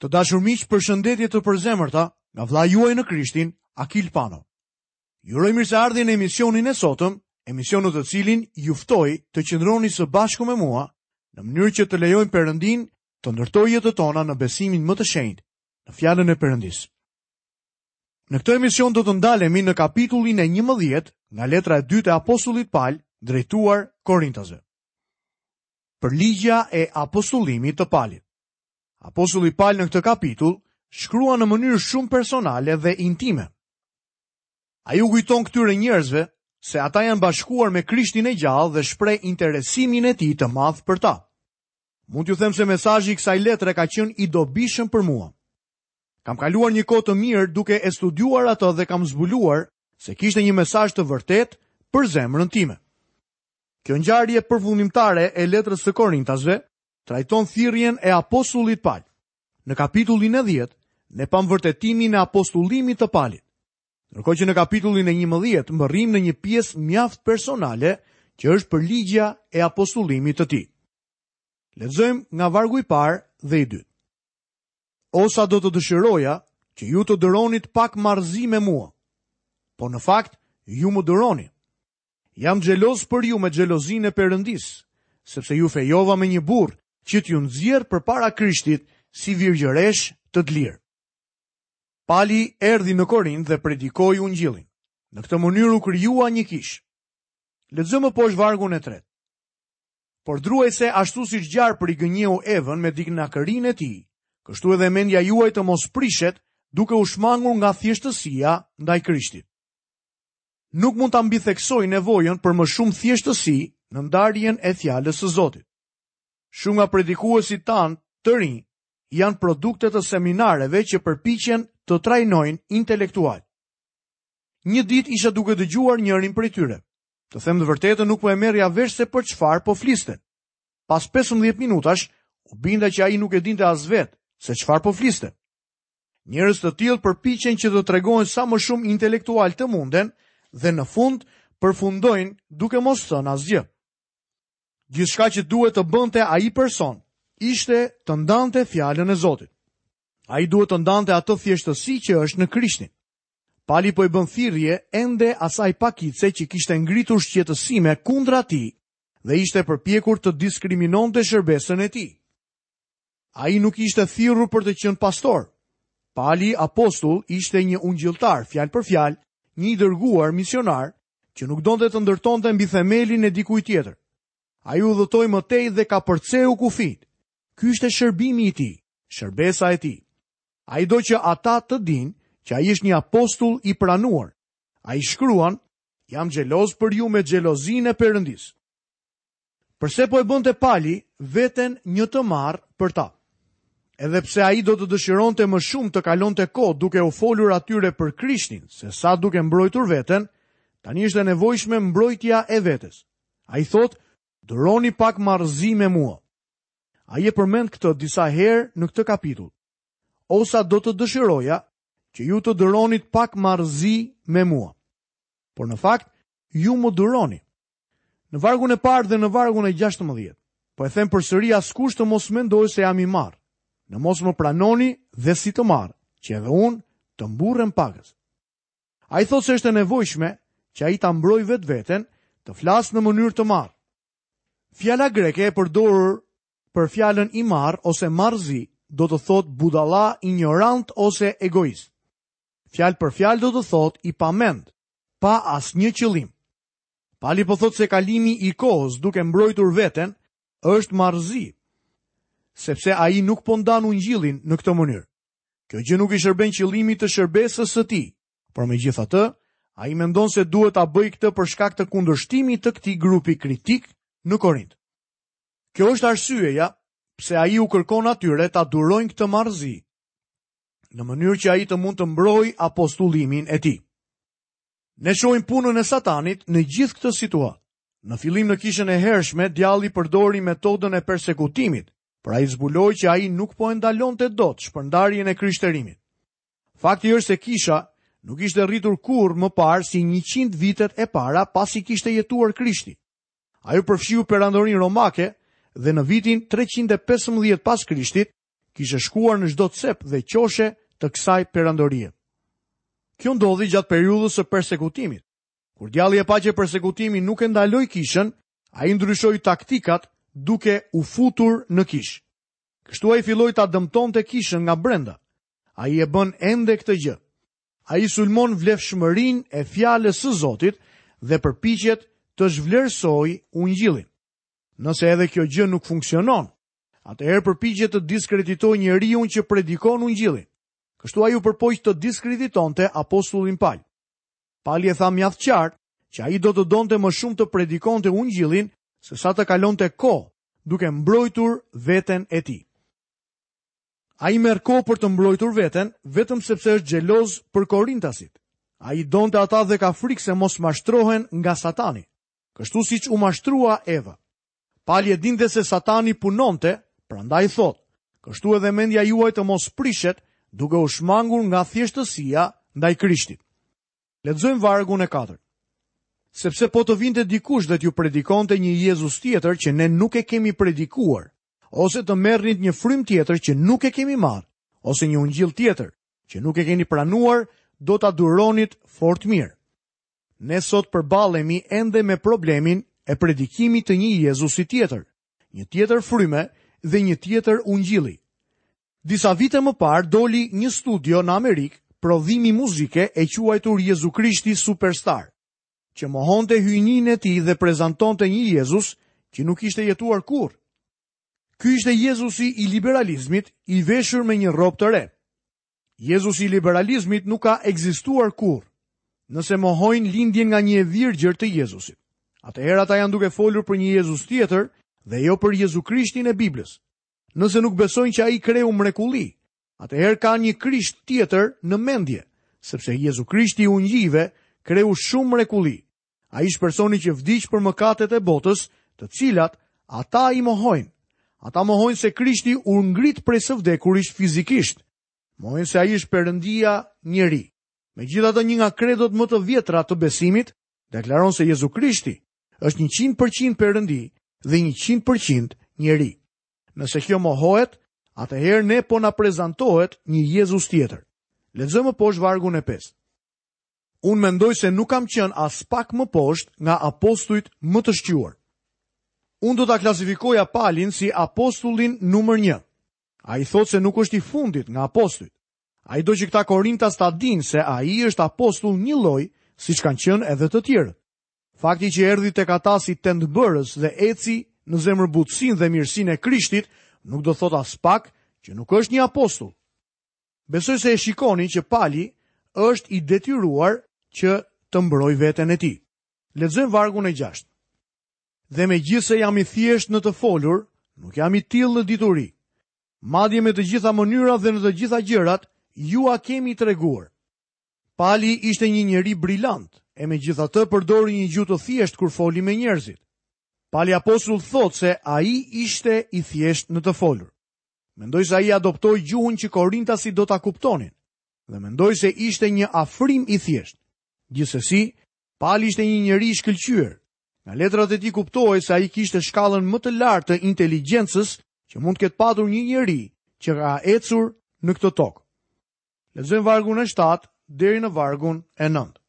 Të dashur miq, përshëndetje të përzemërta nga vlla juaj në Krishtin, Akil Pano. Ju uroj mirëseardhje në emisionin e sotëm, emision në të cilin ju ftoj të qëndroni së bashku me mua, në mënyrë që të lejojmë Perëndinë të ndërtojë jetën tona në besimin më të shenjtë, në fjalën e Perëndisë. Në këtë emision do të ndalemi në kapitullin e 11 nga letra e dytë e apostullit Pal drejtuar Korintasve. Përligjja e apostullimit të Palit. Apostulli Pal në këtë kapitull shkruan në mënyrë shumë personale dhe intime. Ai u kujton këtyre njerëzve se ata janë bashkuar me Krishtin e gjallë dhe shpreh interesimin e tij të madh për ta. Mund t'ju them se mesazhi i kësaj letre ka qenë i dobishëm për mua. Kam kaluar një kohë të mirë duke e studiuar atë dhe kam zbuluar se kishte një mesazh të vërtetë për zemrën time. Kjo ngjarje përfundimtare e letrës së Korintasve trajton thirrjen e apostullit Pal. Në kapitullin e 10, ne pamë vërtetimin e apostullimit të Palit. Ndërkohë që në kapitullin e 11 mbërrijmë në një pjesë mjaft personale që është përligjja e apostullimit të tij. Lexojmë nga vargu i parë dhe i dytë. O sa do të dëshiroja që ju të duronit pak marrëzi me mua, po në fakt ju më duroni. Jam xheloz për ju me xhelozinë e Perëndisë, sepse ju fejova me një burrë që t'ju nxjerr përpara Krishtit si virgjëreshë të dlirë. Pali erdhi në Korint dhe predikoi ungjillin. Në këtë mënyrë u krijua një kishë. Lexojmë më poshtë vargun e tretë. Por druaj se ashtu si gjarpri gënjeu Evën me dinakërinë e tij, kështu edhe mendja juaj të mos prishet duke u shmangur nga thjeshtësia ndaj Krishtit. nuk mund ta mbitheksoj nevojën për më shumë thjeshtësi në ndarjen e fjalës së Zotit. Shumë nga predikuesit tanë të rinj janë produkte të seminareve që përpiqen të trajnojnë intelektualë. Një ditë isha duke dëgjuar njërin prej tyre. Të them të vërtetën nuk po e merrja vesh se për çfarë po fliste. Pas 15 minutash u binda që ai nuk e dinte as vetë se çfarë po fliste. Njerëz të tillë përpiqen që të tregohen sa më shumë intelektualë të munden dhe në fund përfundojnë duke mos thënë asgjë. Gjithçka që duhet të bënte ai person ishte të ndante fjalën e Zotit. Ai duhet të ndante atë thjeshtësi që është në Krishtin. Pali po i bën thirrje ende asaj pakice që kishte ngritur shqetësime kundra tij dhe ishte përpjekur të diskriminonte shërbesën e tij. Ai nuk ishte thirrur për të qenë pastor. Pali apostull ishte një ungjilltar, fjalë për fjalë, një i dërguar misionar që nuk donte të ndërtonte mbi themelin e dikujt tjetër. Ai udhëtoi më tej dhe kapërceu kufijtë. Ky ishte shërbimi i tij, shërbesa e tij. Ai do që ata të dinë që ai është një apostull i pranuar. Ai shkruan, "Jam xheloz për ju me xhelozinë e Perëndisë." Përse po e bënte Pali veten një të marrë për ta? Edhe pse ai do të dëshironte më shumë të kalonte kohë duke u folur atyre për Krishtin, sesa duke mbrojtur veten, tani është e nevojshme mbrojtja e vetes. Ai thotë, "Duroni pak marrëzi me mua." Ai e përmend këtë disa herë në këtë kapitull. O sa do të dëshiroja që ju të duronit pak marrëzi me mua. Por në fakt, ju më duroni. Në vargun e parë dhe në vargun e gjashtëmbëdhjetë. Po e them përsëri askush të mos mendojë se jam i marrë. Në mos më pranoni dhe si të marrë, që edhe unë të mburrem pakëz. Ai thotë se është e nevojshme që ai ta mbrojë vetveten të flasë në mënyrë të marrë. Fjala greke e përdorur për fjalën i marrë ose marrëzi do të thotë budalla, injorant ose egoist. Fjalë për fjalë do të thotë i pamend, pa asnjë qëllim. Pali po thotë se kalimi i kohës duke mbrojtur veten është marrëzi, sepse ai nuk po ndan ungjillin në këtë mënyrë. Kjo gjë nuk i shërben qëllimit të shërbesës së tij, por megjithatë, ai mendon se duhet ta bëjë këtë për shkak të kundërshtimit të këtij grupi kritik në Korint. Kjo është arsyeja pse ai u kërkon atyre ta durojnë këtë marrëzi, në mënyrë që ai të mund të mbrojë apostullimin e tij. Ne shohim punën e Satanit në gjithë këtë situatë. Në fillim në kishën e hershme, djalli përdori metodën e persekutimit, por ai zbuloi që ai nuk po e ndalonte dot shpërndarjen e krishterimit. Fakti është se kisha nuk ishte rritur kurrë më parë si 100 vitet e para pasi kishte jetuar Krishti. Ajo përfshiu perandorinë romake dhe në vitin 315 pas Krishtit Kishte shkuar në çdo cep dhe qoshe të kësaj perandorie. Kjo ndodhi gjatë periudhës së persekutimit. Kur djalli e pa që persekutimi nuk e ndaloi kishën, ai ndryshoi taktikat duke u futur në kishë. Kështu ai filloi ta dëmtonte kishën nga brenda. Ai e bën ende këtë gjë. Ai sulmon vlefshmërinë e fjalës së Zotit dhe përpiqet të zhvlerësojë ungjillin. Nëse edhe kjo gjë nuk funksionon, atëherë përpiqet të diskreditojë njeriun që predikon ungjillin. Kështu ai u përpoq të diskreditonte apostullin Pal. Pali e tha mjaft qartë që ai do të donte më shumë të predikonte ungjillin sesa të kalonte kohë duke mbrojtur veten e tij. Ai merr kohë për të mbrojtur veten, vetëm sepse është xheloz për korintasit. Ai i donte ata dhe ka frikë se mos mashtrohen nga satani, kështu siç u mashtrua Eva. Pali e dinte se Satani punonte, prandaj thotë, Kështu edhe mendja juaj të mos prishet, duke u shmangur nga thjeshtësia ndaj Krishtit. Lexojmë vargun e katërt. Sepse po të vinte dikush dhe t'ju predikonte një Jezus tjetër që ne nuk e kemi predikuar, ose të merrnit një frymë tjetër që nuk e kemi marrë, ose një ungjill tjetër që nuk e keni pranuar, do ta duronit fort mirë. Ne sot përballemi ende me problemin e predikimit të një Jezusi tjetër, një tjetër fryme dhe një tjetër ungjilli. Disa vite më parë doli një studio në Amerikë prodhimi muzike e quajtur Jezu Krishti Superstar, që mohonte hyjninë e tij dhe prezantonte një Jezus që nuk kishte jetuar kurrë. Ky ishte Jezusi i liberalizmit, i veshur me një rrobë të re. Jezusi i liberalizmit nuk ka ekzistuar kurrë. Nëse mohojnë lindjen nga një e virgjër të Jezusit, atëherë ata janë duke folur për një Jezus tjetër dhe jo për Jezu Krishtin e Biblës. Nëse nuk besojnë që ai kreu mrekulli, atëherë kanë një Krisht tjetër në mendje, sepse Jezu Krishti i ungjijve kreu shumë mrekulli. Ai është personi që vdiq për mëkatet e botës, të cilat ata i mohojnë. Ata mohojnë se Krishti u ngrit prej së vdekurish fizikisht. Mohojnë se ai është Perëndia njeri. Megjithatë një nga kredot më të vjetra të besimit deklaron se Jezu Krishti është 100% Perëndi dhe 100% njeri. Nëse kjo mohohet, atëherë ne po na prezantohet një Jezus tjetër. Lexojmë poshtë vargun e 5. Unë mendoj se nuk kam qenë aspak më poshtë nga apostujt më të shquar. Unë do ta klasifikoja Palin si apostullin numër një. Ai thotë se nuk është i fundit nga apostujt. Ai do që këta korintas ta dinë se ai është apostull njëlloj siç kanë qenë edhe të tjerët. Fakti që erdhi tek ata si tendëbërës dhe eci në zemërbutësinë dhe mirësinë e Krishtit, nuk do thotë aspak që nuk është një apostull. Besoj se e shikoni që Pali është i detyruar që të mbrojë veten e tij. Lexojmë vargun e gjashtë. Dhe megjithëse jam i thjeshtë në të folur, nuk jam i tillë në dituri. Madje me të gjitha mënyrat dhe në të gjitha gjërat, jua kemi treguar. Pali ishte një njeri brilant, e megjithatë përdori një gjuhë të thjeshtë kur foli me njerëzit. Pali apostull thotë se ai ishte i thjeshtë në të folur. Mendoj se ai adoptoi gjuhën që korintasit do ta kuptonin dhe mendoj se ishte një afrim i thjeshtë. Gjithsesi, Pali ishte një njeri i shkëlqyer. Nga letrat e tij kuptohej se ai kishte shkallën më të lartë të inteligjencës që mund të ketë patur një njeri që ka ecur në këtë tokë. Lexojmë vargun e shtatë deri në vargun e nëntë.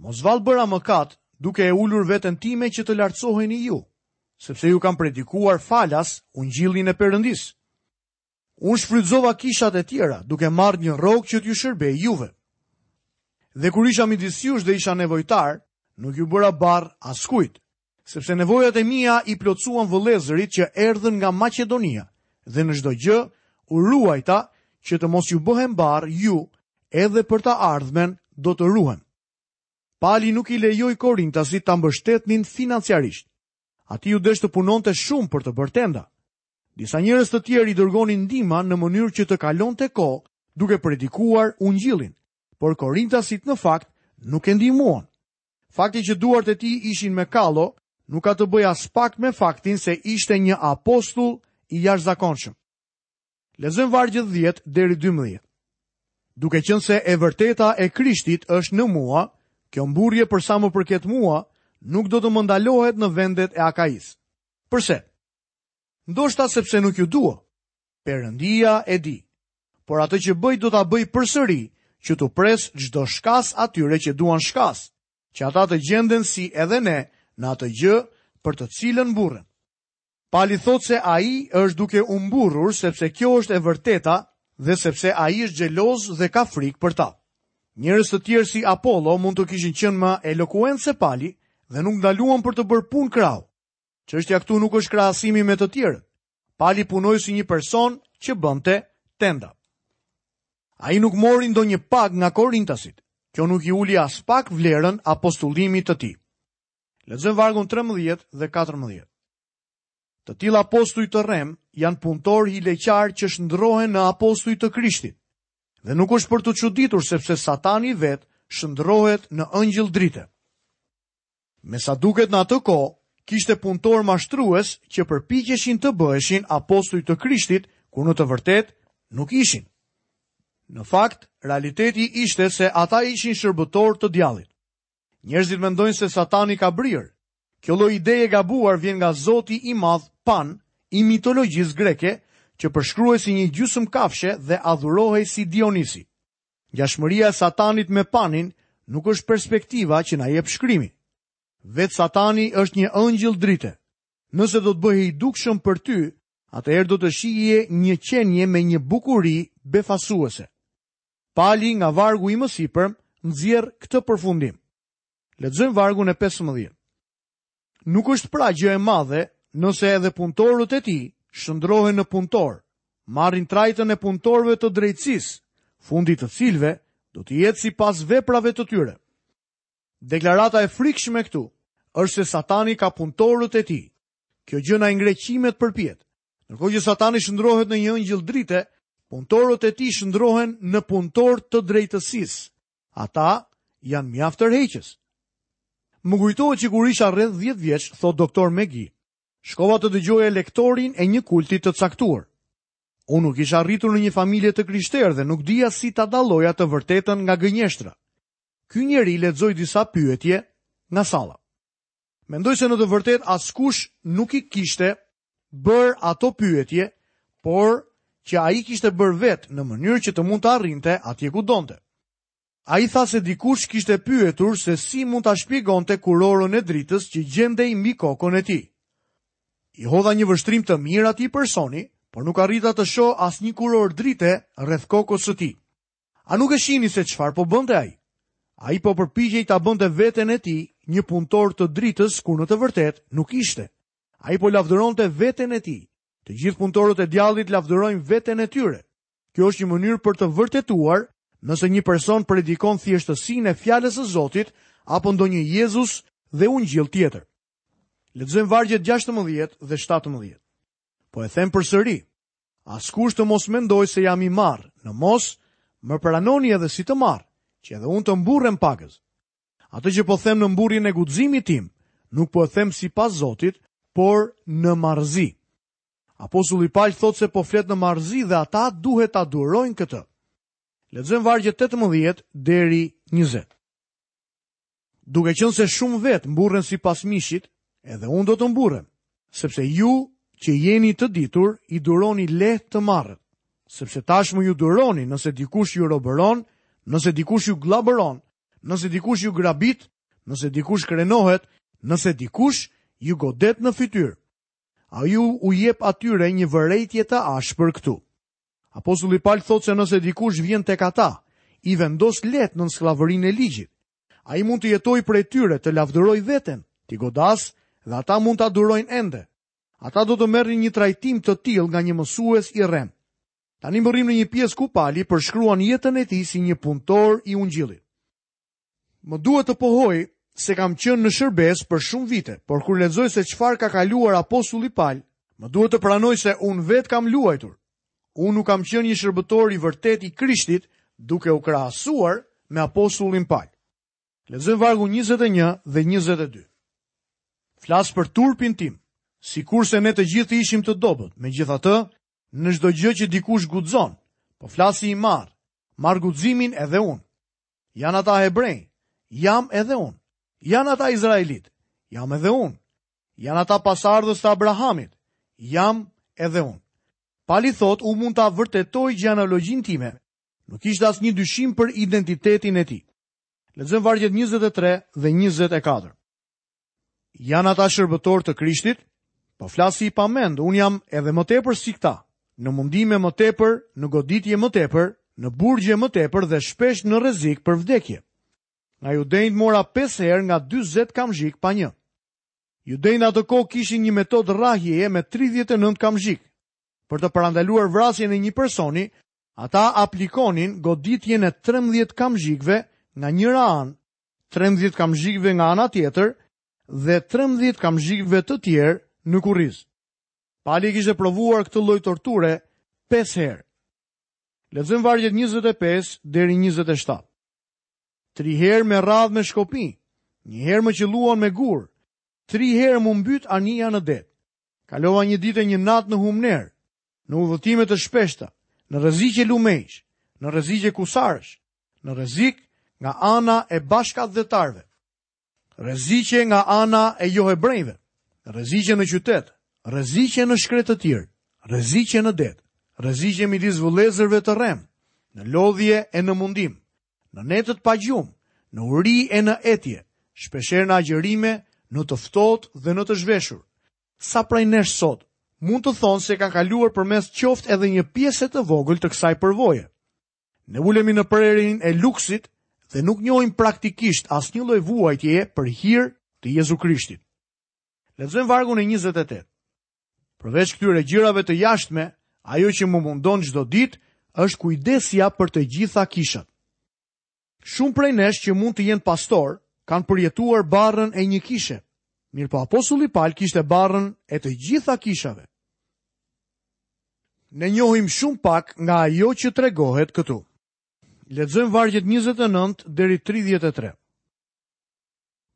Mos vallë bëra mëkat duke e ulur veten time që të lartësoheni ju, sepse ju kam predikuar falas ungjillin e Perëndisë. Unë shfrytëzova kishat e tjera duke marrë një rrogë që t'ju shërbej juve. Dhe kur isha midis jush dhe isha nevojtar, nuk iu bëra barrë askujt, Sepse nevojat e mia i plotësuan vëllezërit që erdhën nga Maqedonia, dhe në çdo gjë u ruajta që të mos ju bëhem barrë ju, edhe për të ardhmen do të ruhem. Pali nuk i lejoi Korintasit ta mbështetnin financiarisht. Atij iu desh të punonte shumë për të bërë tenda. Disa njerëz të tjerë i dërgonin ndihma në mënyrë që të kalonte kohë duke predikuar ungjillin, por Korintasit në fakt nuk e ndihmuan. Fakti që duart e tij ishin me kallo nuk ka të bëjë aspak me faktin se ishte një apostull i jashtëzakonshëm. Lexojmë vargjet 10 deri 12. Duke qenë se e vërteta e Krishtit është në mua, kjo mburrje për sa më përket mua nuk do të më ndalohet në vendet e Akaisë. Përse? Ndoshta sepse nuk ju dua. Perëndia e di. Por atë që bëj do ta bëj përsëri, që t'u pres çdo shkas atyre që duan shkas, që ata të gjenden si edhe ne në atë gjë për të cilën mburren. Pali thotë se ai është duke u mburrur sepse kjo është e vërteta dhe sepse ai është xheloz dhe ka frikë për ta. Njerëz të tjerë si Apollo mund të kishin qenë më elokuentë se Pali dhe nuk ndaluan për të bërë punë krahu. Çështja këtu nuk është krahasimi me të tjerët. Pali punoi si një person që bënte tenda. Ai nuk mori ndonjë pagë nga Korintasit. Kjo nuk i uli aspak vlerën apostullimit të tij. Lexojmë vargun 13 dhe 14. Të tillë apostuj të rremë janë punëtorë hileqarë që shndërrohen në apostuj të Krishtit. Dhe nuk është për t'u çuditur sepse Satani vetë shndërrohet në engjëll drite. Me sa duket në atë kohë, kishte punëtorë mashtrues që përpiqeshin të bëheshin apostuj të Krishtit, kur në të vërtetë nuk ishin. Në fakt, realiteti ishte se ata ishin shërbëtorë të djallit. Njerëzit mendojnë se Satani ka brirë. Kjo lloj ideje e gabuar vjen nga zoti i madh Pan i mitologjisë greke, që përshkruhej si një gjysmë kafshe dhe adhurohej si Dionisi. Ngjashmëria e Satanit me Panin nuk është perspektiva që na jep Shkrimi. Vetë Satani është një engjëll drite. Nëse do të bëhej i dukshëm për ty, atëherë do të shihje një qenie me një bukuri befasuese. Pali nga vargu i mësipërm nxjerr këtë përfundim. Lexojmë vargun e 15. Nuk është pra gjë e madhe nëse edhe punëtorët e tij shndërrohen në punëtorë, marrin trajtën e punëtorëve të drejtësisë, fundi i cilëve do të jetë sipas veprave të tyre. Deklarata e frikshme këtu është se satani ka punëtorët e tij. Kjo gjë na i ngre qimet përpjetë. Ndërkohë që satani shndërrohet në një engjëll drite, punëtorët e tij shndërrohen në punëtorë të drejtësisë. Ata janë mjaft tërheqës. Më kujtohet që kur isha rreth 10 vjeç, thotë doktor Megi, shkova të dëgjoja lektorin e një kulti të caktuar. Unë nuk isha rritur në një familje të krishterë dhe nuk dija si ta dalloja të vërtetën nga gënjeshtra. Ky njeri lexoi disa pyetje nga salla. Mendoj se në të vërtetë askush nuk i kishte bërë ato pyetje, por që ai i kishte bërë vetë në mënyrë që të mund të arrinte atje ku donte. Ai tha se dikush kishte pyetur se si mund ta shpjegonte kurorën e dritës që gjendej mbi kokën e tij. I hodha një vështrim të mirë atij personi, por nuk arrita të shoh asnjë kurorë drite rreth kokës së tij. A nuk e shihni se çfarë po bënte ai? Ai po përpiqej ta bënte veten e tij një punëtor të dritës kur në të vërtetë nuk ishte. Ai po lavdëronte veten e tij. Të gjithë punëtorët e djallit lavdërojnë veten e tyre. Kjo është një mënyrë për të vërtetuar nëse një person predikon thjeshtësinë e fjalës së Zotit apo ndonjë Jezus dhe ungjill tjetër. Lexojmë vargjet 16 dhe 17. Po e them përsëri, askush të mos mendojë se jam i marrë, në mos më pranoni edhe si të marrë, që edhe unë të mburrem pakëz. Atë që po them në mburrjen e guximit tim, nuk po e them sipas Zotit, por në marrëzi. Apostulli Pal thotë se po flet në marrëzi dhe ata duhet ta durojnë këtë. Lexojmë vargjet 18 deri 20. Duke qenë se shumë vetë mburren sipas mishit, edhe unë do të mburrem, sepse ju që jeni të ditur i duroni lehtë të marrët, sepse tashmë ju duroni nëse dikush ju robëron, nëse dikush ju gllabëron, Nëse dikush ju grabit, nëse dikush krenohet, nëse dikush ju godet në fytyrë, ai u jep atyre një vërejtje të ashpër këtu. Apostulli Pal thotë se nëse dikush vjen tek ata, i vendos lehtë nën skllavërinë e ligjit. Ai mund të jetojë prej tyre, të lavdërojë veten, t'i godasë dhe ata mund ta durojnë ende. Ata do të merrin një trajtim të tillë nga një mësues i rremë. Tani mbërrijmë në një pjesë ku Pali përshkruan jetën e tij si një punëtor i ungjillit. Më duhet të pohoj se kam qenë në shërbesë për shumë vite, por kur lexoj se çfarë ka kaluar apostulli Pal, më duhet të pranoj se unë vetë kam luajtur. Unë nuk kam qenë një shërbëtor i vërtetë i Krishtit duke u krahasuar me apostullin Pal. Lexojmë vargun 21 dhe 22. Flas për turpin tim, sikurse ne të gjithë të ishim të dobët, megjithatë Në çdo gjë që dikush guxon, po flas si i marrë, marr guximin edhe unë. Janë ata hebrenj, jam edhe unë. Janë ata izraelitë, jam edhe unë. Janë ata pasardhës të Abrahamit, jam edhe unë. Pali thotë, unë mund ta vërtetoj gjenealogjinë time. Nuk ishte asnjë dyshim për identitetin e tij. Lexojmë vargjet 23 dhe 24. Janë ata shërbëtorë të Krishtit? Po flas si i pamend, unë jam edhe më tepër se këta. Në mundime më tepër, në goditje më tepër, në burgje më tepër dhe shpesh në rrezik për vdekje. Nga judenjtë mora 5 herë nga 40 kamxhikë pa një. Judenjtë atë kohë kishin një metodë rrahjeje me 39 kamxhikë. Për të parandaluar vrasjen e një personi, ata aplikonin goditjen e 13 kamxhikëve nga njëra anë trembëdhjetë kamxhikëve nga ana tjetër dhe trembëdhjetë kamxhikëve të tjerë në kurriz. Pali kishte provuar këtë lloj torture 5 herë. Lexojmë vargjet 25 deri 27. Tri herë më rrahën me shkopinj, një herë më qëlluan me gurë, tri herë m'u mbyt anija në det, Kalova një ditë e një natë në humnerë, në udhëtime të shpeshta, në rreziqe lumenjsh, në rreziqe kusarësh, në rrezik nga ana e bashkatdhetarëve, rreziqe nga ana e johebrenjve, rreziqe në qytet, rreziqe në shkretëtirë, rreziqe në det, rreziqe midis vëllezërve të rremë, në lodhje e në mundim, në netët pa gjumë, në uri e në etje, shpeshherë në agjërime, në të ftohtë dhe në të zhveshur. Sa prej nesh sot, mund të thonë se kanë kaluar përmes qoftë edhe një pjese të vogël të kësaj përvoje. Ne ulemi në prehrin e luksit dhe nuk njohim praktikisht asnjë lloj vuajtje për hir të Jezu Krishtit. Lexojmë vargun e 28. Përveç këtyre gjërave të jashtme, ajo që më mundon çdo ditë është kujdesja për të gjitha kishat. Shumë prej nesh që mund të jenë pastorë, kanë përjetuar barrën e një kishe. Mirëpo apostulli Pal kishte barrën e të gjitha kishave. Ne njohim shumë pak nga ajo që tregohet këtu. Lexojmë vargjet 29 deri 33.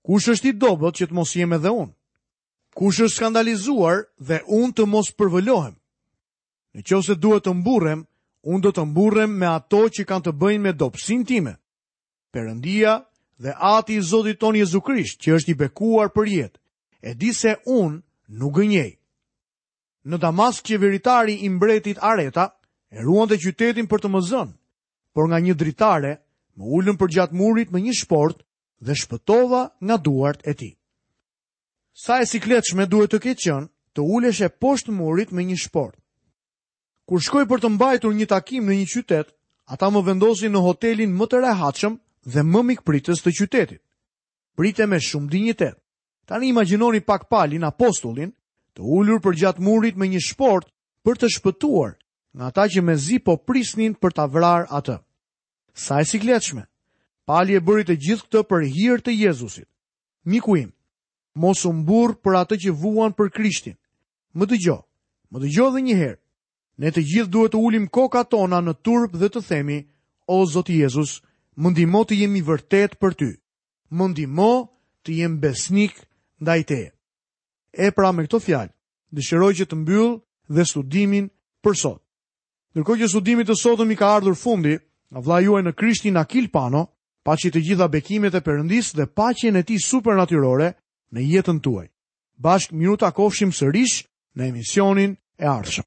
Kush është i dobët që të mos jem edhe unë? Kush është skandalizuar dhe unë të mos përvëlohem? Në qoftë se duhet të mburrem, unë do të mburrem me ato që kanë të bëjnë me dobësinë time. Perëndia dhe ati i Zotit tonë Jezu Krisht që është i bekuar përjetë, e di se unë nuk gënjej. Në Damask qeveritari i mbretit Areta e ruante qytetin për të më zënë, por nga një dritare më ulën përgjatë murit me një shportë dhe shpëtova nga duart e tij. Sa e sikletshme duhet të ketë qenë të uleshe poshtë murit me një shportë. Kur shkoj për të mbajtur një takim në një qytet, ata më vendosin në hotelin më të rehatshëm dhe më mikpritës të qytetit. Pritem me shumë dinjitet. Tani imagjinoni pak Palin apostullin të ulur përgjatë murit me një shportë për të shpëtuar nga ata që mezi po prisnin për ta vrarë atë. Sa e sikletshme. Pali e bëri të gjithë këtë për hir të Jezusit. Miku im, mos u mburr për atë që vuan për Krishtin. Më dëgjo. Më dëgjo edhe një herë. Ne të gjithë duhet të ulim kokat tona në turp dhe të themi, O Zoti Jezus, më ndihmo të jem i vërtetë për ty. Më ndihmo të jem besnik ndaj teje. E pra me këto fjalë, dëshiroj që të mbyll dhe studimin për sot. Ndërkohë që studimit të sotëm i ka ardhur fundi, nga vëllai juaj në Krishtin Akil Pano, paçi të gjitha bekimet e Perëndisë dhe paqen e tij supernatyrore në jetën tuaj. Bashkë mirupakofshim sërish në emisionin e ardhshëm.